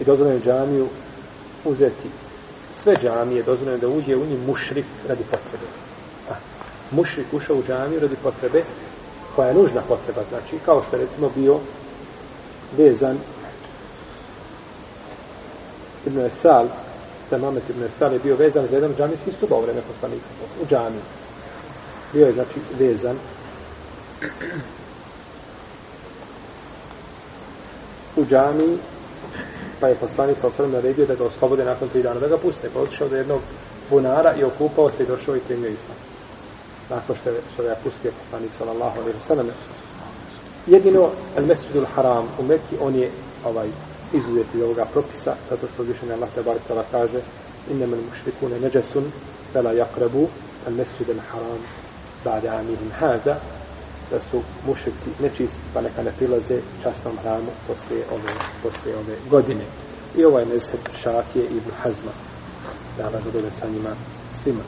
I dozvoljeno je džamiju uzeti sve džamije, dozvoljeno je da uđe u njih mušrik radi potrebe. A, mušrik ušao u džamiju radi potrebe koja je nužna potreba, znači kao što je recimo bio vezan Ibn Esal, da Mamet Ibn Esal je bio vezan za jedan džamijski stup u vreme poslanika, u džamiju. Bio je, znači, vezan u džamiji, pa je poslanik sa osvrame naredio da ga oslobode nakon tri dana, da ga puste. Pa otišao do jednog bunara i okupao se i došao i primio islam. Nakon što je, što je pustio poslanik sallallahu alaihi sallam. Jedino, al mesjidul haram u Mekki, on je ovaj, izuzet iz ovoga propisa, zato što više Allah te bar tala kaže inne men mušrikune neđesun fela jakrebu al mesjid haram ba'de amihim hada da su mušici nečisti pa neka ne prilaze častnom hramu poslije ove, poslije ove godine. I ovaj mezheb šafije i Ibn Hazma. Da vas zadovolje sa njima svima.